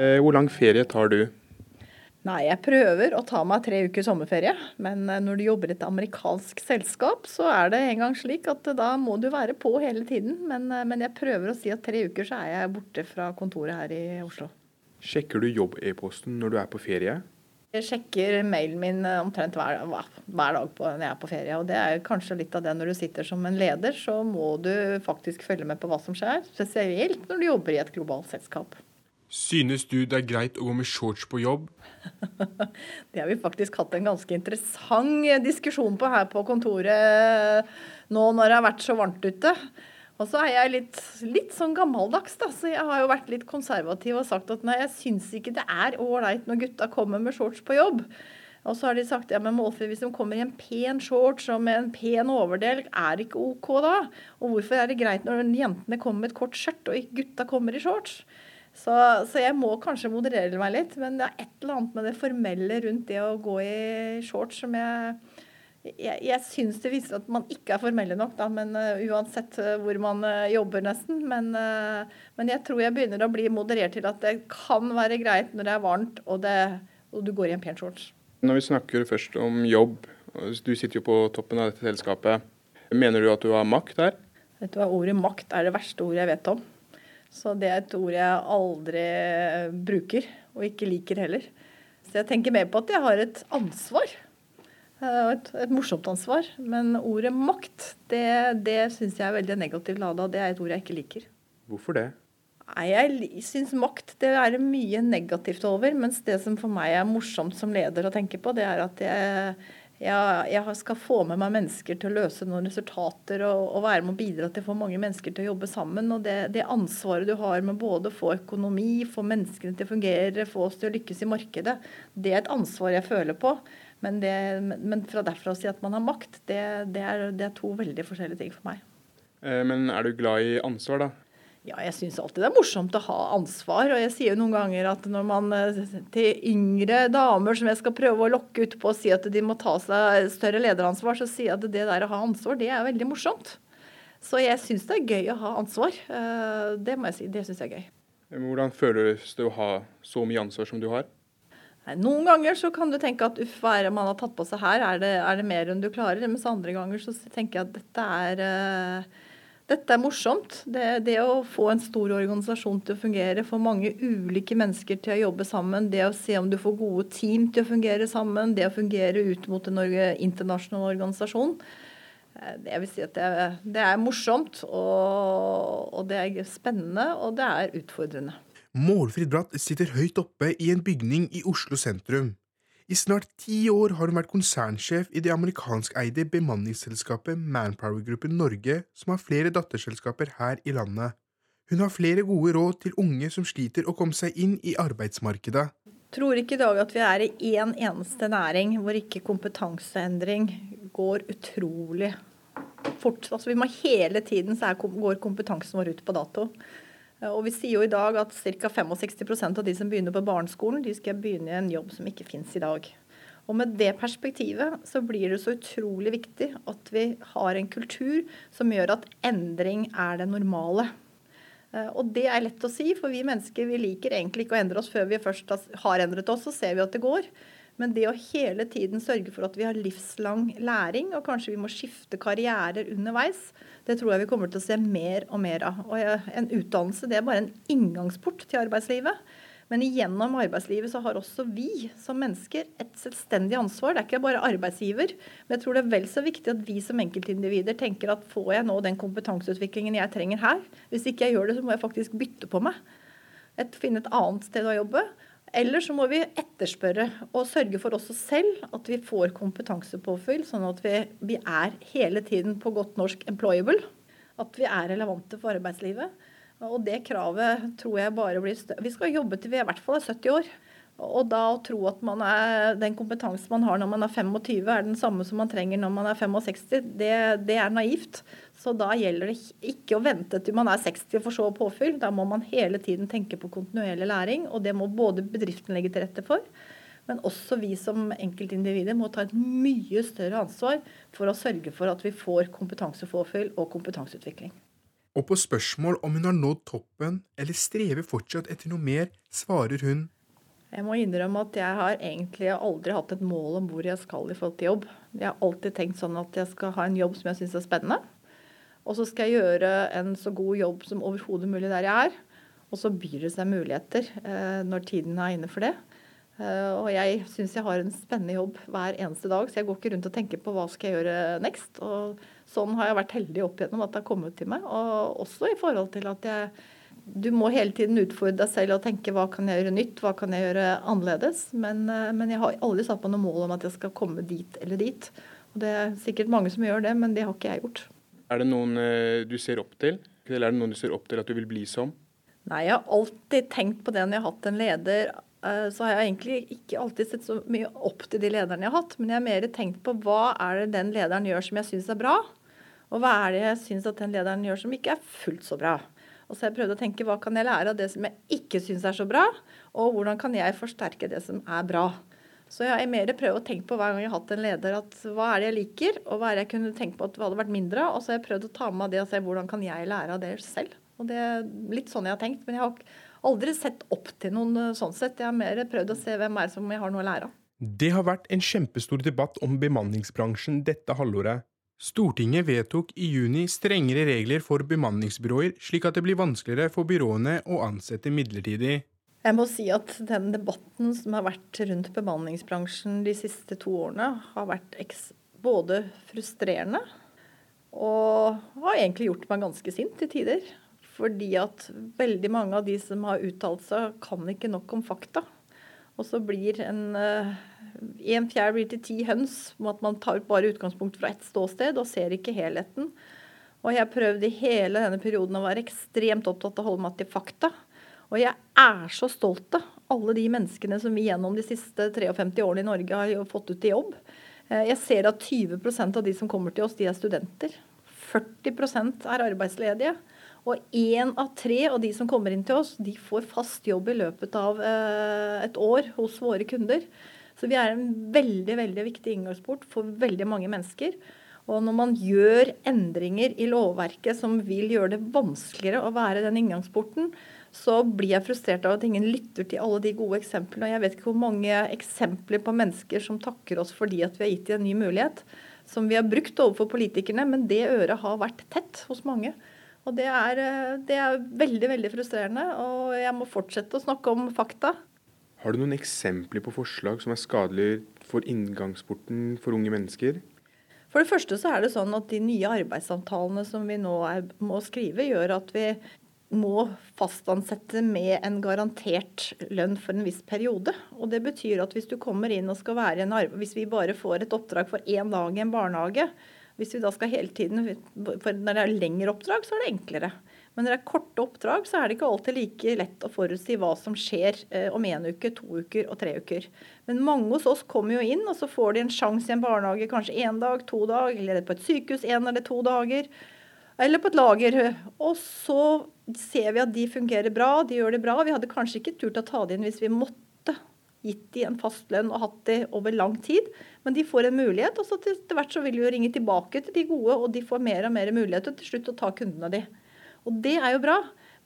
Eh, hvor lang ferie tar du? Nei, jeg prøver å ta meg tre uker sommerferie. Men eh, når du jobber i et amerikansk selskap, så er det en gang slik at da må du være på hele tiden. Men, eh, men jeg prøver å si at tre uker så er jeg borte fra kontoret her i Oslo. Sjekker du jobb-e-posten når du er på ferie? Jeg sjekker mailen min eh, omtrent hver, hver dag på, når jeg er på ferie. Og det er kanskje litt av det når du sitter som en leder, så må du faktisk følge med på hva som skjer. Spesielt når du jobber i et globalt selskap. Synes du det er greit å gå med shorts på jobb? det har vi faktisk hatt en ganske interessant diskusjon på her på kontoret nå når det har vært så varmt ute. Og så er jeg litt, litt sånn gammeldags, da. Så jeg har jo vært litt konservativ og sagt at nei, jeg syns ikke det er ålreit når gutta kommer med shorts på jobb. Og så har de sagt ja, men Målfrid, hvis de kommer i en pen shorts og med en pen overdel, er det ikke OK da? Og hvorfor er det greit når jentene kommer med et kort skjørt og gutta kommer i shorts? Så, så, jeg må kanskje moderere meg litt. Men det er et eller annet med det formelle rundt det å gå i shorts som jeg Jeg, jeg syns det viser at man ikke er formelle nok, da, men uh, uansett uh, hvor man uh, jobber, nesten. Men, men, jeg tror jeg begynner å bli moderert til at det kan være greit når det er varmt og, det, og du går i en pen shorts. Når vi snakker først om jobb, du sitter jo på toppen av dette selskapet. Mener du at du har makt her? Vet du hva, Ordet makt er det verste ordet jeg vet om. Så det er et ord jeg aldri bruker, og ikke liker heller. Så jeg tenker mer på at jeg har et ansvar. Eh, et, et morsomt ansvar. Men ordet makt, det, det syns jeg er veldig negativt lada. Det er et ord jeg ikke liker. Hvorfor det? Nei, Jeg syns makt det er mye negativt over. Mens det som for meg er morsomt som leder å tenke på, det er at jeg jeg, jeg, skal få med meg mennesker til å løse noen resultater og, og, være med å bidra til å få mange mennesker til å jobbe sammen. Og det, det, ansvaret du har med både å få økonomi, få menneskene til å fungere, få oss til å lykkes i markedet, det er et ansvar jeg føler på. Men, det, men fra derfra å si at man har makt, det, er, det er to veldig forskjellige ting for meg. Eh, men er du glad i ansvar, da? Ja, jeg syns alltid det er morsomt å ha ansvar. Og jeg sier jo noen ganger at når man eh, til yngre damer som jeg skal prøve å lokke ut på å si at de må ta seg større lederansvar, så sier jeg at det der å ha ansvar, det er veldig morsomt. Så jeg syns det er gøy å ha ansvar. Eh, det må jeg si. Det syns jeg er gøy. Hvordan føles det å ha så mye ansvar som du har? Noen ganger så kan du tenke at uff, hva er det man har tatt på seg her, er det, er det mer enn du klarer? Mens andre ganger så tenker jeg at dette er uh, dette er morsomt. Det, det, å få en stor organisasjon til å fungere, få mange ulike mennesker til å jobbe sammen, det å se om du får gode team til å fungere sammen, det å fungere ut mot en internasjonal organisasjon. Eh, jeg vil si at det, det er morsomt, og, og, det er spennende, og det er utfordrende. Målfrid Bratt sitter høyt oppe i en bygning i Oslo sentrum. I snart ti år har hun vært konsernsjef i det amerikanskeide bemanningsselskapet Manpower-gruppen Norge, som har flere datterselskaper her i landet. Hun har flere gode råd til unge som sliter å komme seg inn i arbeidsmarkedet. Tror ikke i dag at vi er i én en eneste næring hvor ikke kompetanseendring går utrolig fort. Altså vi må Hele tiden så går kompetansen vår ut på dato. Eh, og vi sier jo i dag at ca. 65% av de som begynner på barneskolen, de skal begynne i en jobb som ikke finnes i dag. Og med det perspektivet så blir det så utrolig viktig at vi har en kultur som gjør at endring er det normale. Eh, og det er lett å si, for vi mennesker vi liker egentlig ikke å endre oss før vi først har endret oss, så ser vi at det går. Men det å hele tiden sørge for at vi har livslang læring, og kanskje vi må skifte karrierer underveis, det tror jeg vi kommer til å se mer og mer av. Og en utdannelse det er bare en inngangsport til arbeidslivet. Men gjennom arbeidslivet så har også vi som mennesker et selvstendig ansvar. Det er ikke bare arbeidsgiver. Men jeg tror det er vel så viktig at vi som enkeltindivider tenker at får jeg nå den kompetanseutviklingen jeg trenger her? Hvis ikke jeg gjør det, så må jeg faktisk bytte på meg. Et, finne et annet sted å jobbe. Eller så må vi etterspørre og sørge for også selv at vi får kompetansepåfyll, sånn at vi, vi, er hele tiden på godt norsk employable. At vi er relevante for arbeidslivet. Og det kravet tror jeg bare blir større. Vi skal jobbe til vi i hvert fall er 70 år. Og da å tro at er, den kompetansen man har når man er 25, er den samme som man trenger når man er 65, det, det er naivt. Så da gjelder det ikke å vente til man er 60 for så påfyll. Da må man hele tiden tenke på kontinuerlig læring, og det må både bedriften legge til rette for. Men også vi som enkeltindivider må ta et mye større ansvar for å sørge for at vi får kompetansepåfyll og kompetanseutvikling. Og på spørsmål om hun har nådd toppen eller strever fortsatt etter noe mer, svarer hun Jeg må innrømme at jeg har egentlig aldri hatt et mål om hvor jeg skal i forhold til jobb. Jeg har alltid tenkt sånn at jeg skal ha en jobb som jeg syns er spennende. Og så skal jeg gjøre en så god jobb som overhodet mulig der jeg er. Og så byr det seg muligheter eh, når tiden er inne for det. Eh, og jeg syns jeg har en spennende jobb hver eneste dag, så jeg går ikke rundt og tenker på hva skal jeg gjøre next. Og sånn har jeg vært heldig opp igjennom at det har kommet til meg. Og også i forhold til at jeg du må hele tiden utfordre deg selv og tenke hva kan jeg gjøre nytt, hva kan jeg gjøre annerledes. Men, eh, men jeg har aldri satt på noe mål om at jeg skal komme dit eller dit. Og Det er sikkert mange som gjør det, men det har ikke jeg gjort. Er det noen eh, du ser opp til, eller er det noen du ser opp til at du vil bli som? Nei, jeg har alltid tenkt på det når jeg har hatt en leder. Eh, så har jeg egentlig ikke alltid sett så mye opp til de lederne jeg har hatt, men jeg har mer tenkt på hva er det den lederen gjør som jeg syns er bra, og hva er det jeg syns at den lederen gjør som ikke er fullt så bra. Og så har jeg prøvd å tenke hva kan jeg lære av det som jeg ikke syns er så bra, og hvordan kan jeg forsterke det som er bra. Så jeg mer prøvd å tenke på hver gang jeg har hatt en leder, at hva er det jeg liker, og hva er det jeg kunne tenke på at hadde vært mindre av. Og så har jeg prøvd å ta med det og se hvordan kan jeg lære av det selv. Og det er litt sånn jeg har tenkt. Men jeg har aldri sett opp til noen eh, sånn sett. Jeg har mer prøvd å se hvem er som jeg har noe å lære av. Det har vært en kjempestor debatt om bemanningsbransjen dette halvåret. Stortinget vedtok i juni strengere regler for bemanningsbyråer, slik at det blir vanskeligere for byråene å ansette midlertidig. Jeg må si at den debatten som har vært rundt bemanningsbransjen de siste to årene, har vært både frustrerende og har egentlig gjort meg ganske sint til tider. Fordi at veldig mange av de som har uttalt seg, kan ikke nok om fakta. Og så blir en uh, en fjær blir til ti høns, Med at man tar bare utgangspunkt fra ett ståsted og ser ikke helheten. Og jeg har prøvd i hele denne perioden å være ekstremt opptatt av å holde meg til fakta. Og jeg er så stolt av alle de menneskene som vi gjennom de siste 53 årene i Norge har fått ut i jobb. Eh, jeg ser at 20% av de som kommer til oss, de er studenter. 40% er arbeidsledige. Og én av tre av de som kommer inn til oss, de får fast jobb i løpet av eh, et år hos våre kunder. Så vi er en veldig, veldig viktig inngangsport for veldig mange mennesker. Og når man gjør endringer i lovverket som vil gjøre det vanskeligere å være den inngangsporten, så blir jeg frustrert av at ingen lytter til alle de gode eksemplene. Og jeg vet ikke hvor mange eksempler på mennesker som takker oss fordi at vi har gitt dem en ny mulighet, som vi har brukt overfor politikerne, men det øret har vært tett hos mange. Og det er, eh, det er veldig, veldig frustrerende. Og jeg må fortsette å snakke om fakta. Har du noen eksempler på forslag som er skadelige for inngangsporten for unge mennesker? For det første så er det sånn at de nye arbeidsavtalene som vi nå er, må skrive, gjør at vi må fastansette med en garantert lønn for en viss periode. Og det betyr at hvis du kommer inn og skal være en arbeid, hvis vi bare får et oppdrag for én dag i en barnehage, hvis vi da skal hele tiden, for Når det er lengre oppdrag, så er det enklere. Men når det er korte oppdrag, så er det ikke alltid like lett å forutsi hva som skjer eh, om én uke, to uker og tre uker. Men mange hos oss kommer jo inn, og så får de en sjanse i en barnehage kanskje én dag, to dager, eller på et sykehus én eller to dager. Eller på et lager. Og så ser vi at de fungerer bra, de gjør det bra. Vi hadde kanskje ikke turt å ta det inn hvis vi måtte gitt de en fast lønn og hatt det over lang tid. Men de får en mulighet, og så til hvert så vil vi jo ringe tilbake til de gode, og de får mer og mer mulighet til slutt å ta kundene de. Og det er jo bra.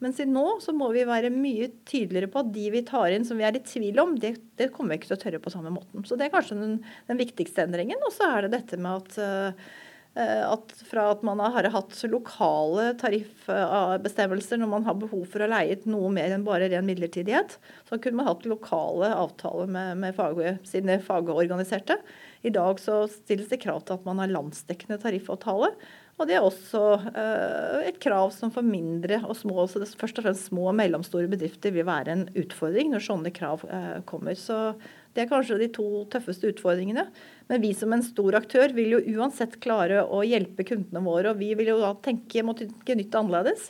Men siden nå så må vi være mye tydeligere på at de vi tar inn som vi er i tvil om, det, det kommer vi ikke til å tørre på samme måten. Så det er kanskje den, den viktigste endringen. Og så er det dette med at uh, at fra at man har hatt lokale tariffbestemmelser når man har behov for å leie ut noe mer enn bare ren midlertidighet, så kunne man hatt lokale avtaler med, med fag, sine fagorganiserte. I dag så stilles det krav til at man har landsdekkende tariffavtale. Og det er også uh, et krav som for mindre og små, så det, først og fremst små og mellomstore bedrifter vil være en utfordring når sånne krav uh, kommer. Så det er kanskje de to tøffeste utfordringene. Men vi som en stor aktør vil jo uansett klare å hjelpe kundene våre, og vi vil jo da tenke må tenke nytt annerledes.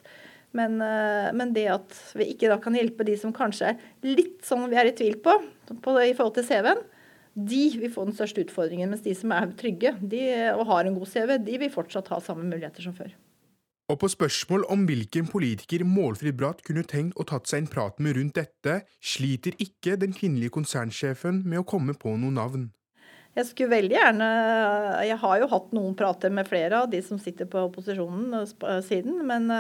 Men, uh, men, det at vi ikke da kan hjelpe de som kanskje er litt sånn vi er i tvil på, på i forhold til CV-en, de vil få den største utfordringen. Mens de som er trygge de, og har en god CV, de vil fortsatt ha samme muligheter som før. Og på spørsmål om hvilken politiker Målfrid Bratt kunne tenkt å tatt seg en prat med rundt dette, sliter ikke den kvinnelige konsernsjefen med å komme på noe navn. Jeg skulle veldig gjerne Jeg har jo hatt noen prater med flere av de som sitter på opposisjonen siden, men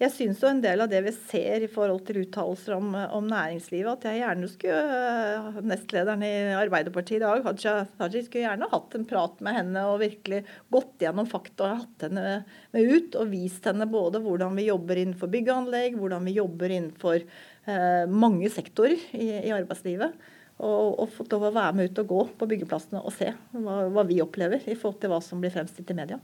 jeg syns jo en del av det vi ser i forhold til uttalelser om, om, næringslivet, at jeg gjerne skulle Nestlederen i Arbeiderpartiet i dag, Haja Tajik, skulle gjerne hatt en prat med henne og virkelig gått gjennom fakta og hatt henne med ut og vist henne både hvordan vi jobber innenfor bygg og anlegg, hvordan vi jobber innenfor eh, mange sektorer i, i arbeidslivet. Og, og, fått lov å være med ut og gå på byggeplassene og se hva, hva, vi opplever i forhold til hva som blir fremstilt i media.